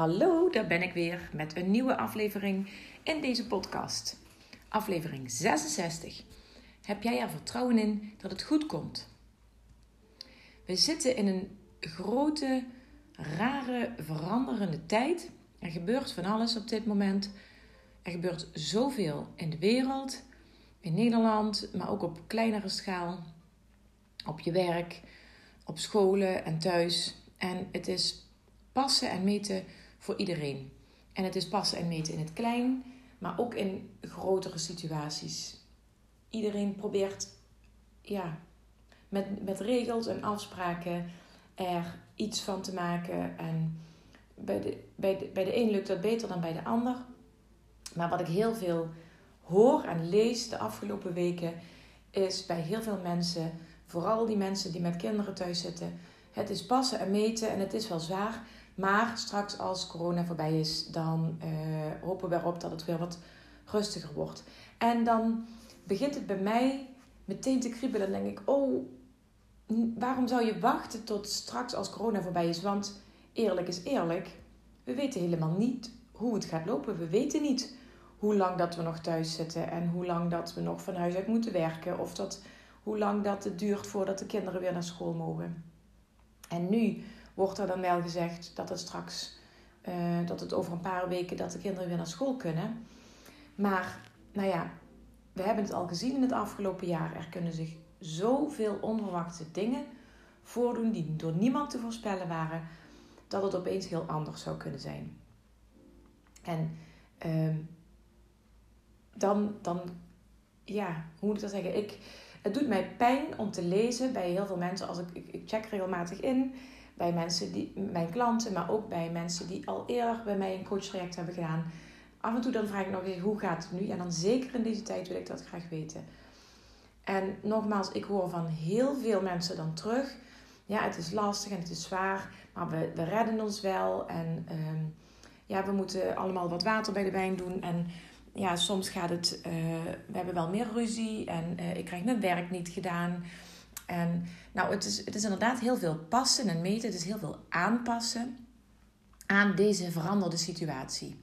Hallo, daar ben ik weer met een nieuwe aflevering in deze podcast. Aflevering 66. Heb jij er vertrouwen in dat het goed komt? We zitten in een grote, rare, veranderende tijd. Er gebeurt van alles op dit moment. Er gebeurt zoveel in de wereld, in Nederland, maar ook op kleinere schaal, op je werk, op scholen en thuis. En het is passen en meten voor iedereen. En het is passen en meten in het klein, maar ook in grotere situaties. Iedereen probeert ja, met, met regels en afspraken er iets van te maken. En bij de, bij, de, bij de een lukt dat beter dan bij de ander. Maar wat ik heel veel hoor en lees de afgelopen weken, is bij heel veel mensen, vooral die mensen die met kinderen thuis zitten, het is passen en meten en het is wel zwaar. Maar straks als corona voorbij is, dan uh, hopen we erop dat het weer wat rustiger wordt. En dan begint het bij mij meteen te kriebelen. Dan denk ik, oh, waarom zou je wachten tot straks als corona voorbij is? Want eerlijk is eerlijk, we weten helemaal niet hoe het gaat lopen. We weten niet hoe lang dat we nog thuis zitten en hoe lang dat we nog van huis uit moeten werken. Of dat, hoe lang dat het duurt voordat de kinderen weer naar school mogen. En nu wordt er dan wel gezegd dat het straks, uh, dat het over een paar weken dat de kinderen weer naar school kunnen. Maar, nou ja, we hebben het al gezien in het afgelopen jaar. Er kunnen zich zoveel onverwachte dingen voordoen die door niemand te voorspellen waren, dat het opeens heel anders zou kunnen zijn. En uh, dan, dan, ja, hoe moet ik dat zeggen? Ik, het doet mij pijn om te lezen bij heel veel mensen. Als ik, ik check regelmatig in bij mensen die, mijn klanten, maar ook bij mensen die al eerder bij mij een coachtraject hebben gedaan. Af en toe dan vraag ik nog weer, hoe gaat het nu? En dan zeker in deze tijd wil ik dat graag weten. En nogmaals, ik hoor van heel veel mensen dan terug. Ja, het is lastig en het is zwaar, maar we, we redden ons wel. En uh, ja, we moeten allemaal wat water bij de wijn doen. En ja, soms gaat het, uh, we hebben wel meer ruzie en uh, ik krijg mijn werk niet gedaan. En nou, het is, het is inderdaad heel veel passen en meten. Het is heel veel aanpassen aan deze veranderde situatie.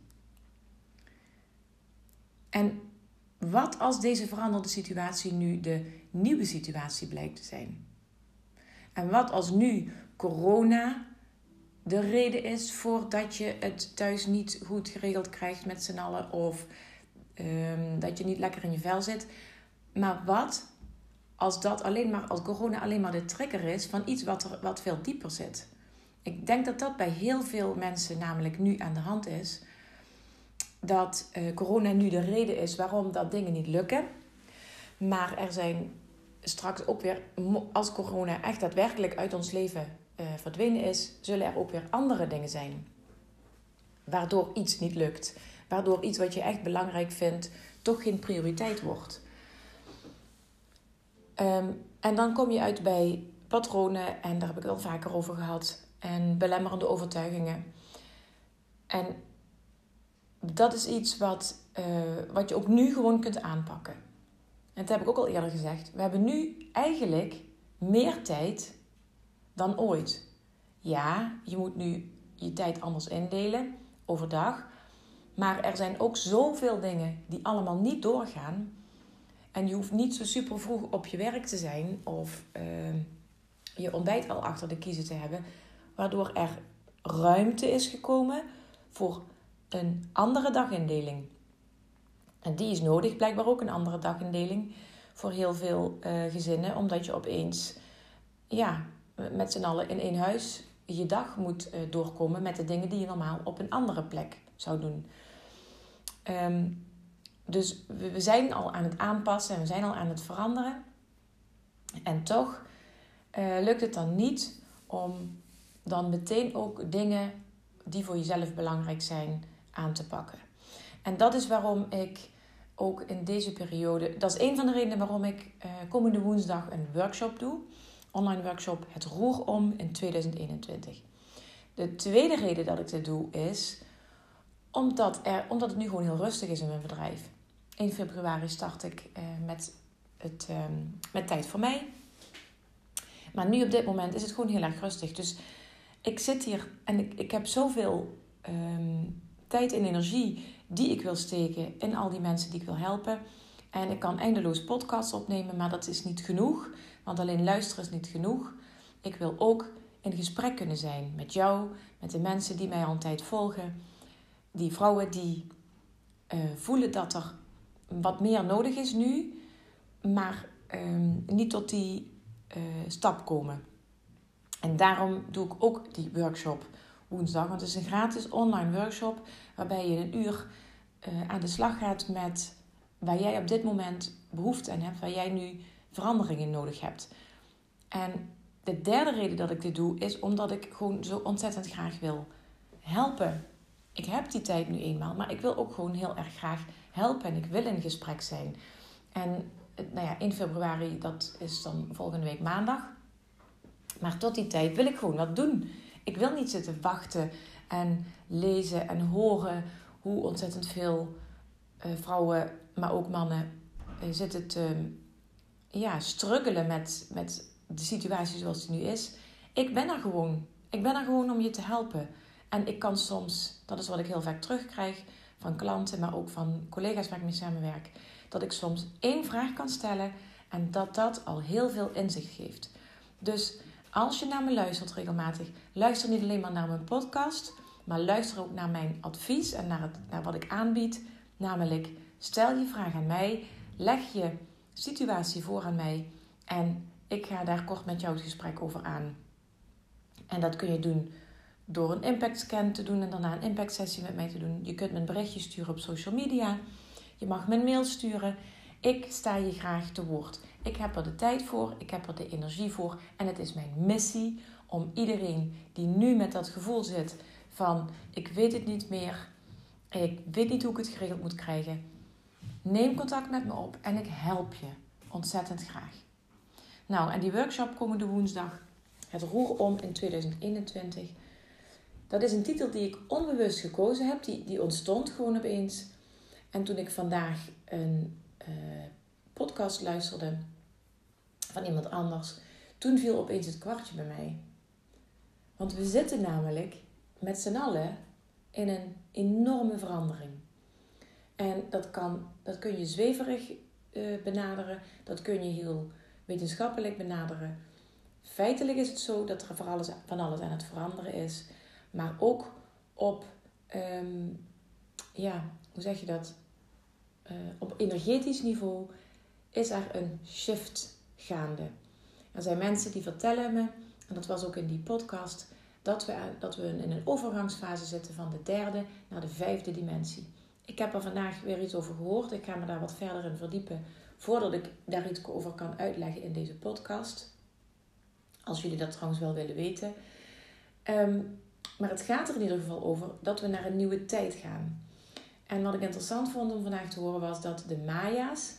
En wat als deze veranderde situatie nu de nieuwe situatie blijkt te zijn? En wat als nu corona de reden is voor dat je het thuis niet goed geregeld krijgt met z'n allen of um, dat je niet lekker in je vel zit? Maar wat als dat alleen maar, als corona alleen maar de trigger is van iets wat, er, wat veel dieper zit. Ik denk dat dat bij heel veel mensen namelijk nu aan de hand is. Dat uh, corona nu de reden is waarom dat dingen niet lukken. Maar er zijn straks ook weer, als corona echt daadwerkelijk uit ons leven uh, verdwenen is, zullen er ook weer andere dingen zijn. Waardoor iets niet lukt. Waardoor iets wat je echt belangrijk vindt, toch geen prioriteit wordt. Um, en dan kom je uit bij patronen, en daar heb ik het al vaker over gehad, en belemmerende overtuigingen. En dat is iets wat, uh, wat je ook nu gewoon kunt aanpakken. En dat heb ik ook al eerder gezegd. We hebben nu eigenlijk meer tijd dan ooit. Ja, je moet nu je tijd anders indelen overdag. Maar er zijn ook zoveel dingen die allemaal niet doorgaan. En je hoeft niet zo super vroeg op je werk te zijn of uh, je ontbijt al achter de kiezen te hebben, waardoor er ruimte is gekomen voor een andere dagindeling. En die is nodig, blijkbaar ook een andere dagindeling voor heel veel uh, gezinnen, omdat je opeens ja, met z'n allen in één huis je dag moet uh, doorkomen met de dingen die je normaal op een andere plek zou doen. Um, dus we, zijn al aan het aanpassen en we zijn al aan het veranderen. En toch uh, lukt het dan niet om dan meteen ook dingen die voor jezelf belangrijk zijn aan te pakken. En dat is waarom ik ook in deze periode, dat is een van de redenen waarom ik uh, komende woensdag een workshop doe. Online workshop Het Roer Om in 2021. De tweede reden dat ik dit doe is omdat, er, omdat het nu gewoon heel rustig is in mijn bedrijf. 1 februari start ik uh, met, het, um, met Tijd voor Mij. Maar nu op dit moment is het gewoon heel erg rustig. Dus ik zit hier en ik, ik heb zoveel um, tijd en energie die ik wil steken in al die mensen die ik wil helpen. En ik kan eindeloos podcasts opnemen, maar dat is niet genoeg. Want alleen luisteren is niet genoeg. Ik wil ook in gesprek kunnen zijn met jou, met de mensen die mij al een tijd volgen. Die vrouwen die uh, voelen dat er wat meer nodig is nu, maar um, niet tot die uh, stap komen. En daarom doe ik ook die workshop woensdag. Want het is een gratis online workshop waarbij je een uur uh, aan de slag gaat met waar jij op dit moment behoefte aan hebt, waar jij nu veranderingen nodig hebt. En de derde reden dat ik dit doe is omdat ik gewoon zo ontzettend graag wil helpen. Ik heb die tijd nu eenmaal, maar ik wil ook gewoon heel erg graag helpen en ik wil in gesprek zijn. En nou ja, 1 februari, dat is dan volgende week maandag. Maar tot die tijd wil ik gewoon wat doen. Ik wil niet zitten wachten en lezen en horen hoe ontzettend veel uh, vrouwen, maar ook mannen, uh, zitten te ja, struggelen met, met de situatie zoals die nu is. Ik ben er gewoon. Ik ben er gewoon om je te helpen. En ik kan soms, dat is wat ik heel vaak terugkrijg van klanten, maar ook van collega's waar ik mee samenwerk, dat ik soms één vraag kan stellen en dat dat al heel veel inzicht geeft. Dus als je naar me luistert regelmatig, luister niet alleen maar naar mijn podcast, maar luister ook naar mijn advies en naar, het, naar wat ik aanbied. Namelijk, stel je vraag aan mij, leg je situatie voor aan mij en ik ga daar kort met jou het gesprek over aan. En dat kun je doen door een impact scan te doen en daarna een impact sessie met mij te doen. Je kunt me een berichtje sturen op social media. Je mag me een mail sturen. Ik sta je graag te woord. Ik heb er de tijd voor, ik heb er de energie voor en het is mijn missie om iedereen die nu met dat gevoel zit van ik weet het niet meer, ik weet niet hoe ik het geregeld moet krijgen, neem contact met me op en ik help je ontzettend graag. Nou, en die workshop komende woensdag, het roer om in 2021. Dat is een titel die ik onbewust gekozen heb, die, die ontstond gewoon opeens. En toen ik vandaag een uh, podcast luisterde van iemand anders, toen viel opeens het kwartje bij mij. Want we zitten namelijk met z'n allen in een enorme verandering. En dat, kan, dat kun je zweverig uh, benaderen, dat kun je heel wetenschappelijk benaderen. Feitelijk is het zo dat er van alles aan het veranderen is, maar ook op, um, ja, hoe zeg je dat? Uh, op energetisch niveau is er een shift gaande. Er zijn mensen die vertellen me, en dat was ook in die podcast, dat we, dat we in een overgangsfase zitten van de derde naar de vijfde dimensie. Ik heb er vandaag weer iets over gehoord. Ik ga me daar wat verder in verdiepen voordat ik daar iets over kan uitleggen in deze podcast. Als jullie dat trouwens wel willen weten. Um, maar het gaat er in ieder geval over dat we naar een nieuwe tijd gaan. En wat ik interessant vond om vandaag te horen was dat de Maya's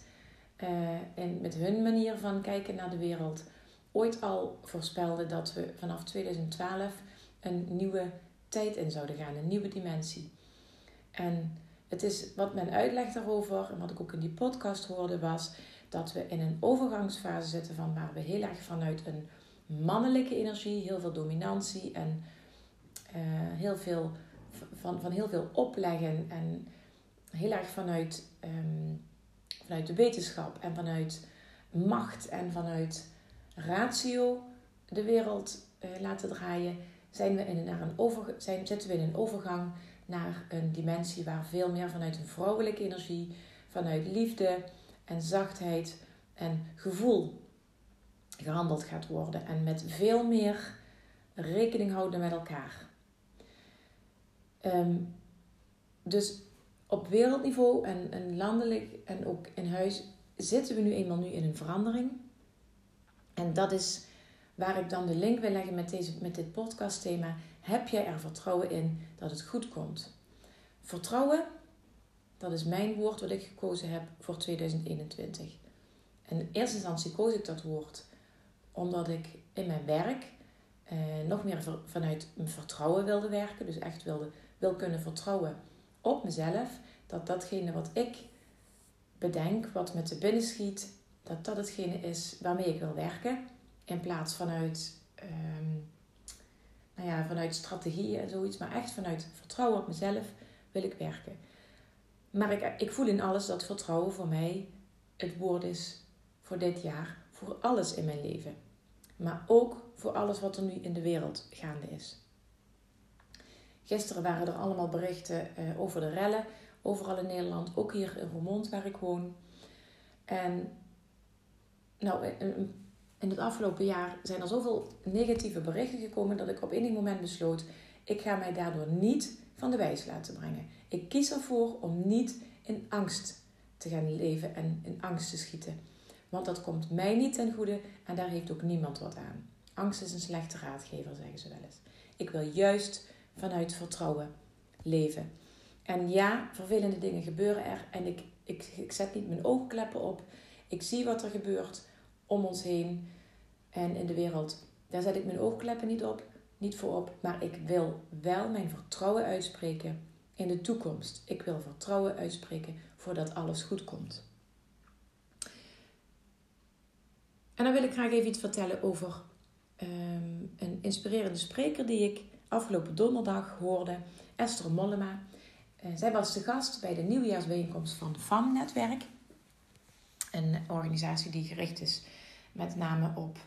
uh, en met hun manier van kijken naar de wereld ooit al voorspelden dat we vanaf 2012 een nieuwe tijd in zouden gaan, een nieuwe dimensie. En het is wat men uitlegt daarover, en wat ik ook in die podcast hoorde, was dat we in een overgangsfase zitten van waar we heel erg vanuit een mannelijke energie, heel veel dominantie en heel veel van, van heel veel opleggen en heel erg vanuit, um, vanuit de wetenschap en vanuit macht en vanuit ratio de wereld uh, laten draaien, zijn we in, naar een over, zijn, zitten we in een overgang naar een dimensie waar veel meer vanuit een vrouwelijke energie, vanuit liefde en zachtheid en gevoel gehandeld gaat worden. En met veel meer rekening houden met elkaar. Ehm, dus op wereldniveau en, en landelijk en ook in huis zitten we nu eenmaal nu in een verandering. En dat is waar ik dan de link wil leggen met, deze, met dit podcastthema. Heb jij er vertrouwen in dat het goed komt? Vertrouwen, dat is mijn woord wat ik gekozen heb voor 2021. En in eerste instantie koos ik dat woord omdat ik in mijn werk eh, nog meer vanuit mijn vertrouwen wilde werken. Dus echt wilde, wil kunnen vertrouwen op mezelf. Dat datgene wat ik bedenk, wat me te binnen schiet, dat dat hetgene is waarmee ik wil werken. In plaats vanuit, um, nou ja, vanuit strategieën en zoiets. Maar echt vanuit vertrouwen op mezelf wil ik werken. Maar ik, ik voel in alles dat vertrouwen voor mij het woord is voor dit jaar. Voor alles in mijn leven. Maar ook voor alles wat er nu in de wereld gaande is. Gisteren waren er allemaal berichten uh, over de rellen. Overal in Nederland, ook hier in Roermond waar ik woon. En nou, in het afgelopen jaar zijn er zoveel negatieve berichten gekomen dat ik op enig moment besloot: ik ga mij daardoor niet van de wijs laten brengen. Ik kies ervoor om niet in angst te gaan leven en in angst te schieten. Want dat komt mij niet ten goede en daar heeft ook niemand wat aan. Angst is een slechte raadgever, zeggen ze wel eens. Ik wil juist vanuit vertrouwen leven. En ja, vervelende dingen gebeuren er en ik, ik, ik zet niet mijn oogkleppen op. Ik zie wat er gebeurt om ons heen en in de wereld. Daar zet ik mijn oogkleppen niet op, niet voor op, maar ik wil wel mijn vertrouwen uitspreken in de toekomst. Ik wil vertrouwen uitspreken voordat alles goed komt. En dan wil ik graag even iets vertellen over ehm, een inspirerende spreker die ik afgelopen donderdag hoorde, Esther Mollema. Uh, zij was de gast bij de nieuwjaarsbijeenkomst van FAM-netwerk. Een organisatie die gericht is met name op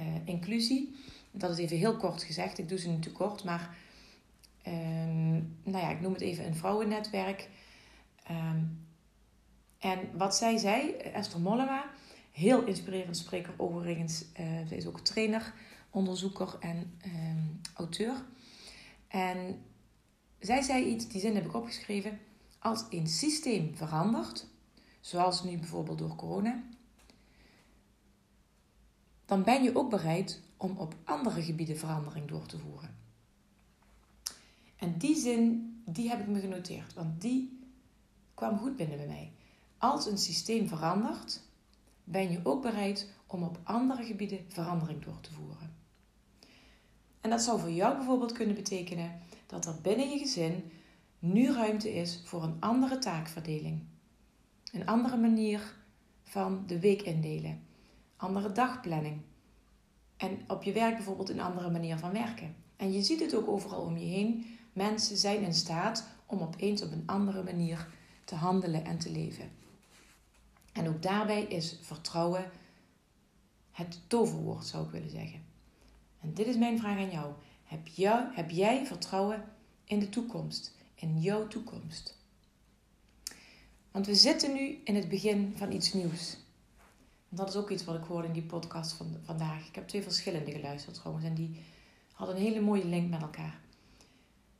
uh, inclusie. Dat is even heel kort gezegd. Ik doe ze niet te kort, maar um, nou ja, ik noem het even een vrouwennetwerk. Um, en wat zij zei, Esther Mollema, heel inspirerend spreker overigens. Uh, zij is ook trainer, onderzoeker en um, auteur. En zij zei iets, die zin heb ik opgeschreven. Als een systeem verandert, zoals nu bijvoorbeeld door corona, dan ben je ook bereid om op andere gebieden verandering door te voeren. En die zin, die heb ik me genoteerd, want die kwam goed binnen bij mij. Als een systeem verandert, ben je ook bereid om op andere gebieden verandering door te voeren. En dat zou voor jou bijvoorbeeld kunnen betekenen dat er binnen je gezin nu ruimte is voor een andere taakverdeling. Een andere manier van de week indelen. Andere dagplanning. En op je werk bijvoorbeeld een andere manier van werken. En je ziet het ook overal om je heen. Mensen zijn in staat om opeens op een andere manier te handelen en te leven. En ook daarbij is vertrouwen het toverwoord, zou ik willen zeggen. Dit is mijn vraag aan jou. Heb, jou, heb jij vertrouwen in de toekomst? In jouw toekomst? Want we zitten nu in het begin van iets nieuws. dat is ook iets wat ik hoorde in die podcast van vandaag. Ik heb twee verschillende geluisterd trouwens. En die hadden een hele mooie link met elkaar.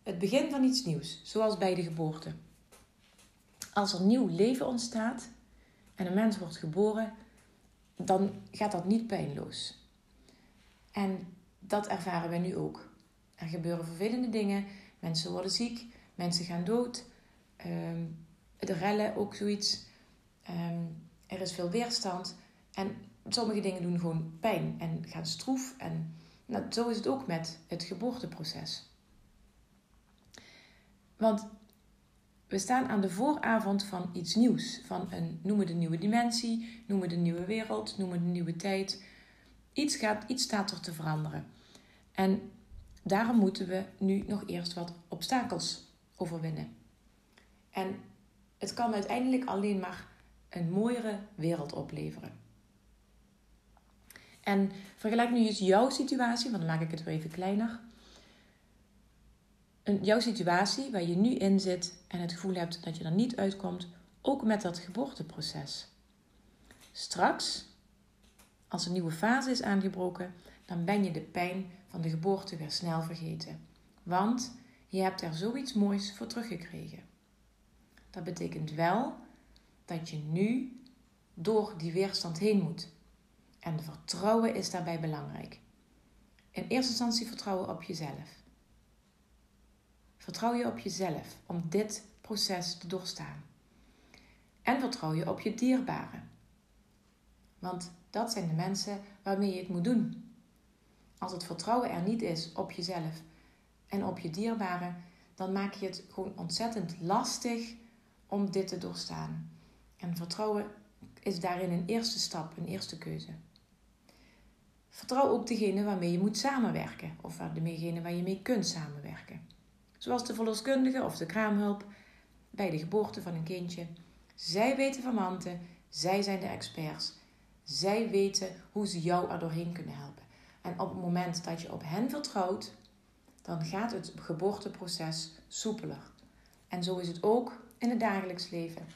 Het begin van iets nieuws, zoals bij de geboorte. Als er nieuw leven ontstaat, en een mens wordt geboren, dan gaat dat niet pijnloos. En dat ervaren we nu ook. Er gebeuren vervelende dingen, mensen worden ziek, mensen gaan dood, um, de rellen ook zoiets. Ehm, er is veel weerstand en sommige dingen doen gewoon pijn en gaan stroef. En nou, zo is het ook met het geboorteproces. Want we staan aan de vooravond van iets nieuws. Van een, noem het een nieuwe dimensie, noem het een nieuwe wereld, noem het een nieuwe tijd. Iets, gaat, iets staat er te veranderen. En daarom moeten we nu nog eerst wat obstakels overwinnen. En het kan uiteindelijk alleen maar een mooiere wereld opleveren. En vergelijk nu eens jouw situatie, want dan maak ik het weer even kleiner jouw situatie waar je nu in zit en het gevoel hebt dat je er niet uitkomt, ook met dat geboorteproces. Straks, als een nieuwe fase is aangebroken, dan ben je de pijn van de geboorte weer snel vergeten. Want je hebt er zoiets moois voor teruggekregen. Dat betekent wel dat je nu door die weerstand heen moet. En vertrouwen is daarbij belangrijk. In eerste instantie vertrouwen op jezelf. Vertrouw je op jezelf om dit proces te doorstaan. En vertrouw je op je dierbaren. Want dat zijn de mensen waarmee je het moet doen. Als het vertrouwen er niet is op jezelf en op je dierbaren, dan maak je het gewoon ontzettend lastig om dit te doorstaan. En vertrouwen is daarin een eerste stap, een eerste keuze. Vertrouw ook degene waarmee je moet samenwerken, of degene waar je mee kunt samenwerken. Zoals de verloskundige of de kraamhulp bij de geboorte van een kindje. Zij weten van zij zijn de experts. Zij weten hoe ze jou er doorheen kunnen helpen. En op het moment dat je op hen vertrouwt, dan gaat het geboorteproces soepeler. En zo is het ook in het dagelijks leven.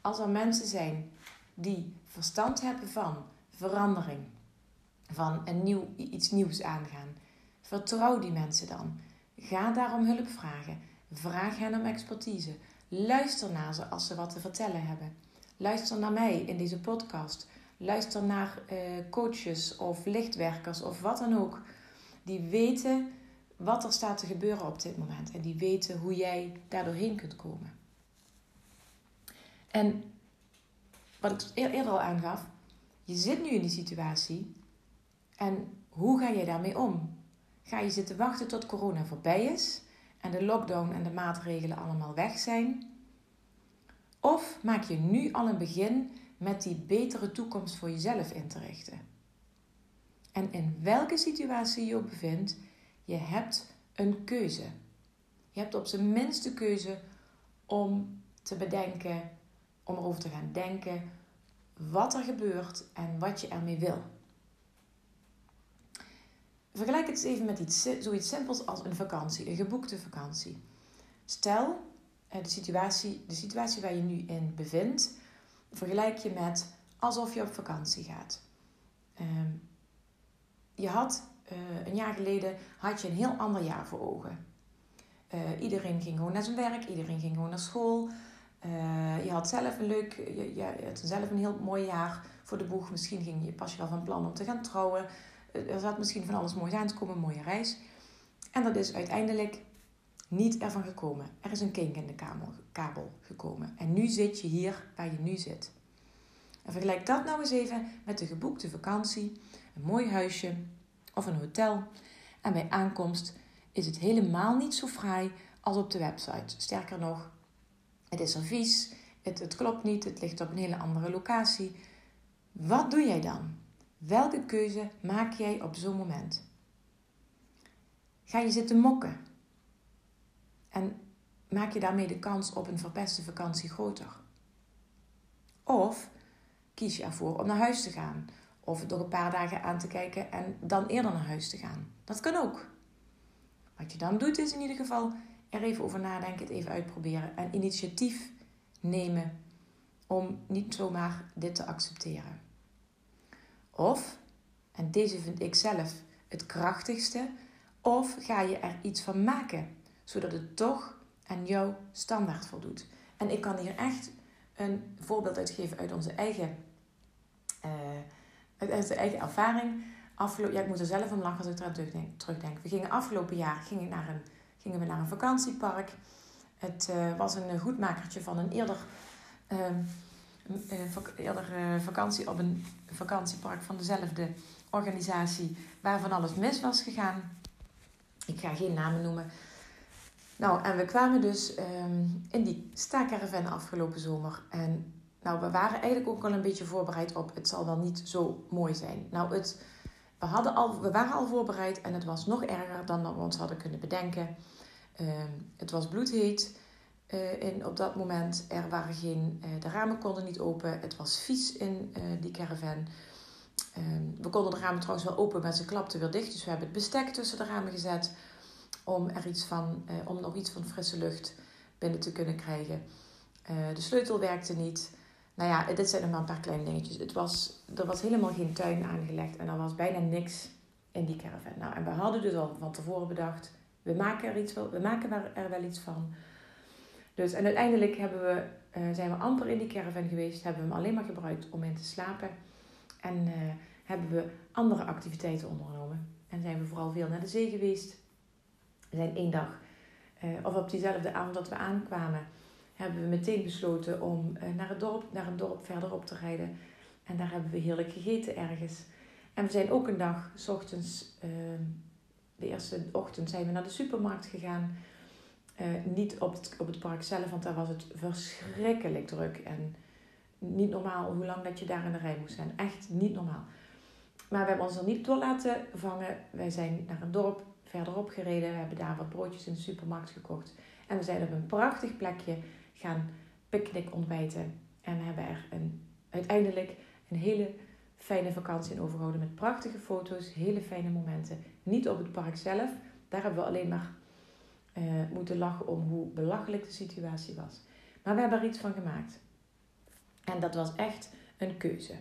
Als er mensen zijn die verstand hebben van verandering, van een nieuw, iets nieuws aangaan, vertrouw die mensen dan. Ga daarom hulp vragen. Vraag hen om expertise. Luister naar ze als ze wat te vertellen hebben. Luister naar mij in deze podcast. Luister naar uh, coaches of lichtwerkers of wat dan ook. Die weten wat er staat te gebeuren op dit moment. En die weten hoe jij daar doorheen kunt komen. En wat ik eerder al aangaf, je zit nu in die situatie. En hoe ga jij daarmee om? Ga je zitten wachten tot corona voorbij is en de lockdown en de maatregelen allemaal weg zijn? Of maak je nu al een begin met die betere toekomst voor jezelf in te richten? En in welke situatie je ook bevindt, je hebt een keuze. Je hebt op zijn minst de keuze om te bedenken, om erover te gaan denken wat er gebeurt en wat je ermee wil. Vergelijk het eens even met iets, zoiets simpels als een vakantie, een geboekte vakantie. Stel, eh, de situatie, de situatie waar je nu in bevindt, vergelijk je met alsof je op vakantie gaat. Ehm, je had uh, een jaar geleden had je een heel ander jaar voor ogen. Uh, iedereen ging gewoon naar zijn werk, iedereen ging gewoon naar school. Uh, je had zelf een leuk, je, je, had zelf een heel mooi jaar voor de boeg. Misschien ging je, pas je wel van plan om te gaan trouwen. Er zat misschien van alles moois aan te komen, een mooie reis. En dat is uiteindelijk niet ervan gekomen. Er is een kink in de kabel, gekomen. En nu zit je hier waar je nu zit. En vergelijk dat nou eens even met de geboekte vakantie. Een mooi huisje, of een hotel. En bij aankomst is het helemaal niet zo fraai als op de website. Sterker nog, het is er vies, het klopt niet, het ligt op een hele andere locatie. Wat doe jij dan? Welke keuze maak jij op zo'n moment? Ga je zitten mokken? Maak je daarmee de kans op een verpeste vakantie groter? Of kies je ervoor om naar huis te gaan of door een paar dagen aan te kijken en dan eerder naar huis te gaan. Dat kan ook. Wat je dan doet is in ieder geval er even over nadenken, het even uitproberen en initiatief nemen om niet zomaar dit te accepteren. Of, en deze vind ik zelf het krachtigste, of ga je er iets van maken, zodat het toch aan jouw standaard voldoet. En ik kan hier echt een voorbeeld uitgeven uit onze eigen uh, uit, eigen ervaring. Afgelopen, ja, ik moet er zelf om lachen als ik eraan terugdenk. We gingen afgelopen jaar gingen, naar een, gingen we naar een vakantiepark. Het uh, was een goedmakertje van een eerder, uh, een, eerder vakantie op een vakantiepark van dezelfde organisatie waar van alles mis was gegaan. Ik ga geen namen noemen. Nou, en we kwamen dus um, in die staakerven afgelopen zomer. En nou, we waren eigenlijk ook al een beetje voorbereid op het zal wel niet zo mooi zijn. Nou, het, we, hadden al, we waren al voorbereid en het was nog erger dan we ons hadden kunnen bedenken. Ehm, het was bloedheet uh, op dat moment. Er waren geen, uh, de ramen konden niet open. Het was vies in uh, die caravan. Ehm, we konden de ramen trouwens wel open, maar ze klapten weer dicht. Dus we hebben het bestek tussen de ramen gezet om, er iets van, om nog iets van frisse lucht binnen te kunnen krijgen. de sleutel werkte niet. Nou ja, dit zijn nog maar een paar kleine dingetjes. Het was, er was helemaal geen tuin aangelegd en er was bijna niks in die caravan. Nou, en we hadden dus al van tevoren bedacht, we maken er, iets, we maken er wel iets van. Dus, en uiteindelijk hebben we, uh, zijn we amper in die caravan geweest, hebben we hem alleen maar gebruikt om in te slapen. En hebben we andere activiteiten ondernomen. En zijn we vooral veel naar de zee geweest. We zijn één dag, uh, of op diezelfde avond dat we aankwamen, hebben we meteen besloten om naar, het dorp, naar een dorp verderop te rijden. En daar hebben we heerlijk gegeten ergens. En we zijn ook een dag, s ochtends, ehm, de eerste ochtend, zijn we naar de supermarkt gegaan. Uh, niet op het, op het park zelf, want daar was het verschrikkelijk druk. En niet normaal hoe lang dat je daar in de rij moest zijn. Echt niet normaal. Maar we hebben ons er niet door laten vangen. Wij zijn naar een dorp verderop gereden. We hebben daar wat broodjes in de supermarkt gekocht. En we zijn op een prachtig plekje gaan picknick ontbijten. En hebben er een, uiteindelijk een hele fijne vakantie in overgehouden. Met prachtige foto's, hele fijne momenten. Niet op het park zelf. Daar hebben we alleen maar uh, moeten lachen om hoe belachelijk de situatie was. Maar we hebben er iets van gemaakt. En dat was echt een keuze.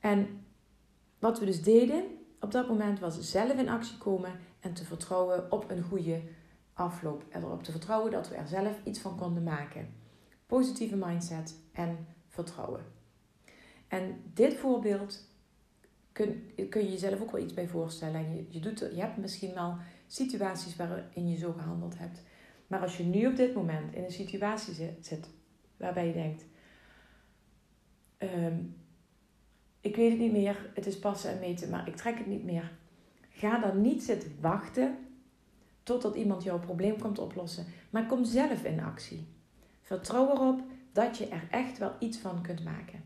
En wat we dus deden op dat moment was zelf in actie komen en te vertrouwen op een goede afloop. En erop te vertrouwen dat we er zelf iets van konden maken. Positieve mindset en vertrouwen. En dit voorbeeld kun, kun je jezelf ook wel iets bij voorstellen. En je, je, doet, je hebt misschien wel situaties waarin je zo gehandeld hebt. Maar als je nu op dit moment in een situatie zit, waarbij je denkt: ehm, Ik weet het niet meer, het is passen en meten, maar ik trek het niet meer. Ga dan niet zitten wachten totdat iemand jouw probleem komt oplossen, maar kom zelf in actie. Vertrouw erop dat je er echt wel iets van kunt maken.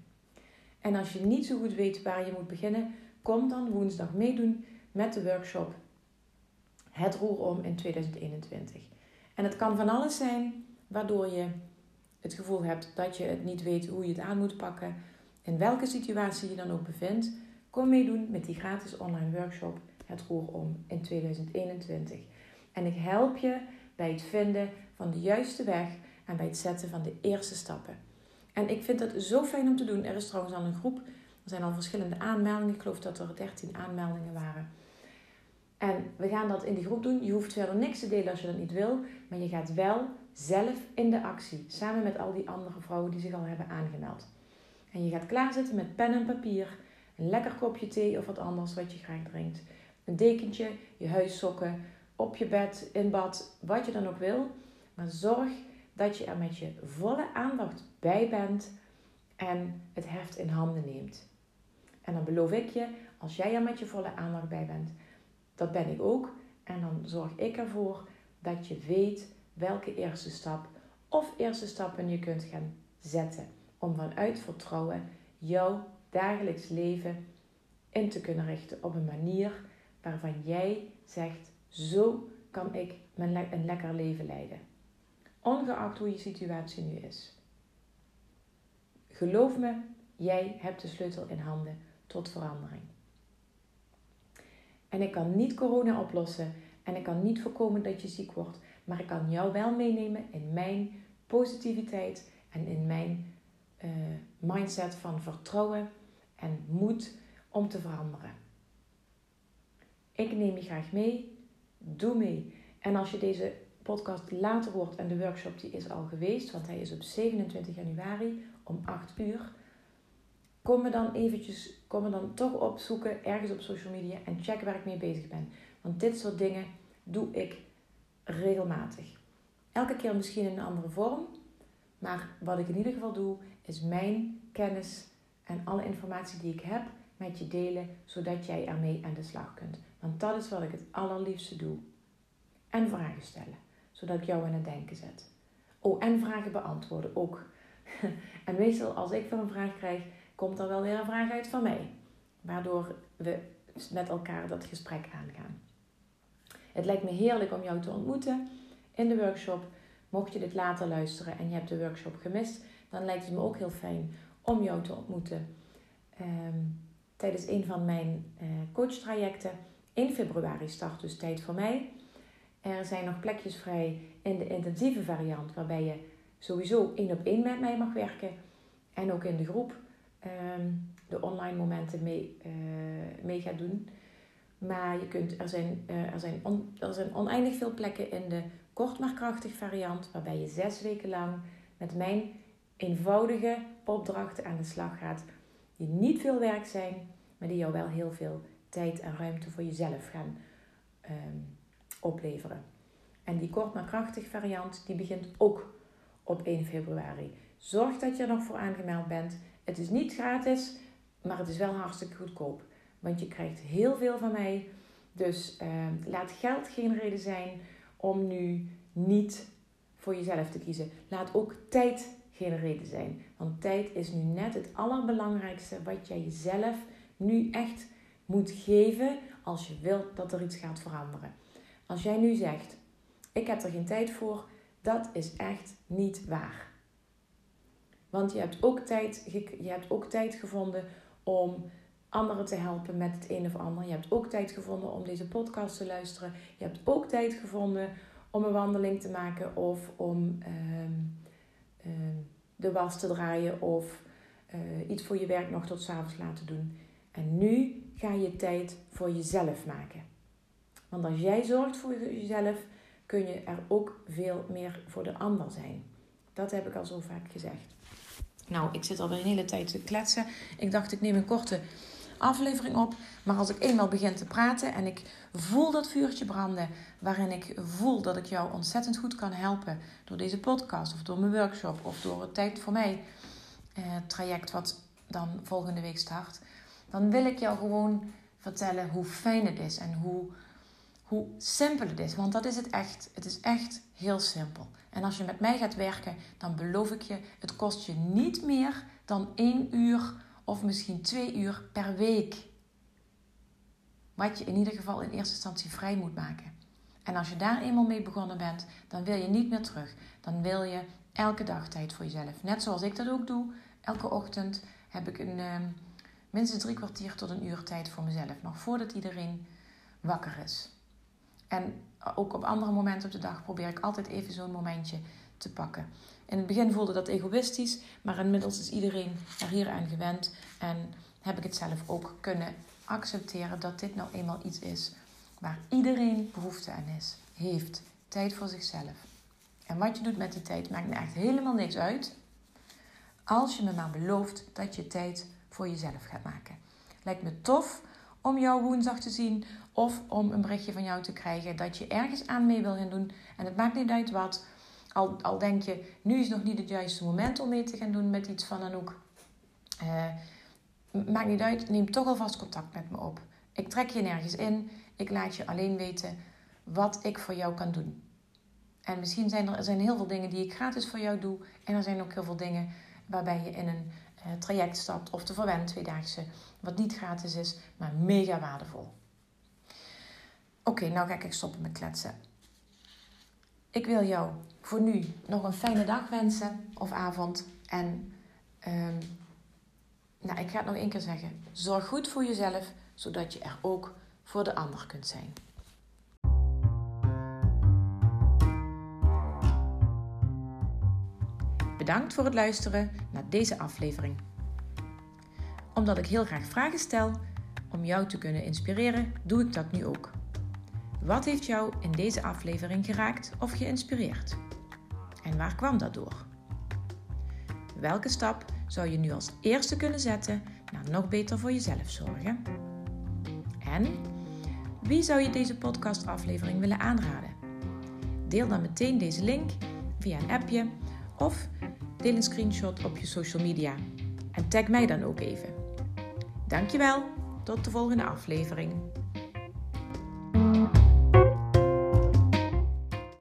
En als je niet zo goed weet waar je moet beginnen, kom dan woensdag meedoen met de workshop Het Roer om in 2021. En het kan van alles zijn waardoor je het gevoel hebt dat je het niet weet hoe je het aan moet pakken. In welke situatie je dan ook bevindt, kom meedoen met die gratis online workshop Het Roer om in 2021. En ik help je bij het vinden van de juiste weg en bij het zetten van de eerste stappen. En ik vind het zo fijn om te doen. Er is trouwens al een groep. Er zijn al verschillende aanmeldingen. Ik geloof dat er 13 aanmeldingen waren. En we gaan dat in die groep doen. Je hoeft verder niks te delen als je dat niet wil. Maar je gaat wel zelf in de actie. Samen met al die andere vrouwen die zich al hebben aangemeld. En je gaat klaarzitten met pen en papier. Een lekker kopje thee of wat anders wat je graag drinkt. Een dekentje, je huissokken, op je bed, in bad, wat je dan ook wil. Maar zorg dat je er met je volle aandacht bij bent en het heft in handen neemt. En dan beloof ik je, als jij er met je volle aandacht bij bent, dat ben ik ook. En dan zorg ik ervoor dat je weet welke eerste stap of eerste stappen je kunt gaan zetten. Om vanuit vertrouwen jouw dagelijks leven in te kunnen richten op een manier waarvan jij zegt: zo kan ik mijn een lekker leven leiden ongeacht hoe je situatie nu is. Geloof me, jij hebt de sleutel in handen tot verandering. En ik kan niet corona oplossen en ik kan niet voorkomen dat je ziek wordt, maar ik kan jou wel meenemen in mijn positiviteit en in mijn uh, mindset van vertrouwen en moed om te veranderen. Ik neem je graag mee. Doe mee. En als je deze podcast later wordt en de workshop die is al geweest, want hij is op 27 januari om 8 uur. Kom me dan eventjes, kom me dan toch opzoeken ergens op social media en check waar ik mee bezig ben. Want dit soort dingen doe ik regelmatig. Elke keer misschien in een andere vorm, maar wat ik in ieder geval doe, is mijn kennis en alle informatie die ik heb met je delen, zodat jij ermee aan de slag kunt. Want dat is wat ik het allerliefste doe. En vragen stellen zodat ik jou in het denken zet. Oh, en vragen beantwoorden ook. en meestal als ik van een vraag krijg, komt er wel weer een vraag uit van mij. Waardoor we met elkaar dat gesprek aangaan. Het lijkt me heerlijk om jou te ontmoeten in de workshop. Mocht je dit later luisteren en je hebt de workshop gemist, dan lijkt het me ook heel fijn om jou te ontmoeten ehm, tijdens een van mijn uh, coachtrajecten. In februari start dus tijd voor mij. Er zijn nog plekjes vrij in de intensieve variant, waarbij je sowieso één op één met mij mag werken. En ook in de groep ehm, de online momenten mee, uh, mee gaat doen. Maar je kunt, er, zijn, uh, er, zijn er zijn oneindig veel plekken in de kort maar krachtig variant. Waarbij je zes weken lang met mijn eenvoudige opdrachten aan de slag gaat. Die niet veel werk zijn, maar die jou wel heel veel tijd en ruimte voor jezelf gaan um, opleveren. En die kort maar krachtig variant, die begint ook op 1 februari. Zorg dat je er nog voor aangemeld bent. Het is niet gratis, maar het is wel hartstikke goedkoop. Want je krijgt heel veel van mij. Dus uh, laat geld geen reden zijn om nu niet voor jezelf te kiezen. Laat ook tijd geen reden zijn. Want tijd is nu net het allerbelangrijkste wat jij jezelf nu echt moet geven als je wilt dat er iets gaat veranderen. Als jij nu zegt, ik heb er geen tijd voor, dat is echt niet waar. Want je hebt ook tijd, je hebt ook tijd gevonden om anderen te helpen met het een of ander. Je hebt ook tijd gevonden om deze podcast te luisteren. Je hebt ook tijd gevonden om een wandeling te maken of om ehm, ehm, de was te draaien of uh, iets voor je werk nog tot s'avonds laten doen. En nu ga je tijd voor jezelf maken. Want als jij zorgt voor jezelf, kun je er ook veel meer voor de ander zijn. Dat heb ik al zo vaak gezegd. Nou, ik zit alweer een hele tijd te kletsen. Ik dacht, ik neem een korte aflevering op. Maar als ik eenmaal begin te praten en ik voel dat vuurtje branden, waarin ik voel dat ik jou ontzettend goed kan helpen door deze podcast of door mijn workshop of door het Tijd voor mij eh, traject wat dan volgende week start, dan wil ik jou gewoon vertellen hoe fijn het is en hoe, hoe simpel het is. Want dat is het echt. Het is echt heel simpel. En als je met mij gaat werken, dan beloof ik je, het kost je niet meer dan één uur of misschien twee uur per week. Wat je in ieder geval in eerste instantie vrij moet maken. En als je daar eenmaal mee begonnen bent, dan wil je niet meer terug. Dan wil je elke dag tijd voor jezelf. Net zoals ik dat ook doe. Elke ochtend heb ik een, uh, minstens drie kwartier tot een uur tijd voor mezelf. Nog voordat iedereen wakker is. En ook op andere momenten op de dag probeer ik altijd even zo'n momentje te pakken. In het begin voelde dat egoïstisch, maar inmiddels is iedereen er hier aan gewend. En heb ik het zelf ook kunnen accepteren dat dit nou eenmaal iets is waar iedereen behoefte aan is, heeft. Tijd voor zichzelf. En wat je doet met die tijd maakt me echt helemaal niks uit. Als je me maar belooft dat je tijd voor jezelf gaat maken. Lijkt me tof om jou woensdag te zien of om een berichtje van jou te krijgen dat je ergens aan mee wil gaan doen. En het maakt niet uit wat. Al, al denk je, nu is nog niet het juiste moment om mee te gaan doen met iets van Anouk. Uh, maakt niet uit, neem toch alvast contact met me op. Ik trek je nergens in. Ik laat je alleen weten wat ik voor jou kan doen. En misschien zijn er, zijn heel veel dingen die ik gratis voor jou doe. En er zijn ook heel veel dingen waarbij je in een uh, traject stapt of de verwend tweedaagse. Wat niet gratis is, maar mega waardevol. Oké, nou ga ik stoppen met kletsen. Ik wil jou voor nu nog een fijne dag wensen of avond. En um, nou, ik ga het nog één keer zeggen. Zorg goed voor jezelf, zodat je er ook voor de ander kunt zijn. Bedankt voor het luisteren naar deze aflevering. Omdat ik heel graag vragen stel om jou te kunnen inspireren, doe ik dat nu ook. Wat heeft jou in deze aflevering geraakt of geïnspireerd? En waar kwam dat door? Welke stap zou je nu als eerste kunnen zetten naar nog beter voor jezelf zorgen? En wie zou je deze podcastaflevering willen aanraden? Deel dan meteen deze link via een appje of deel een screenshot op je social media en tag mij dan ook even. Dankjewel, tot de volgende aflevering.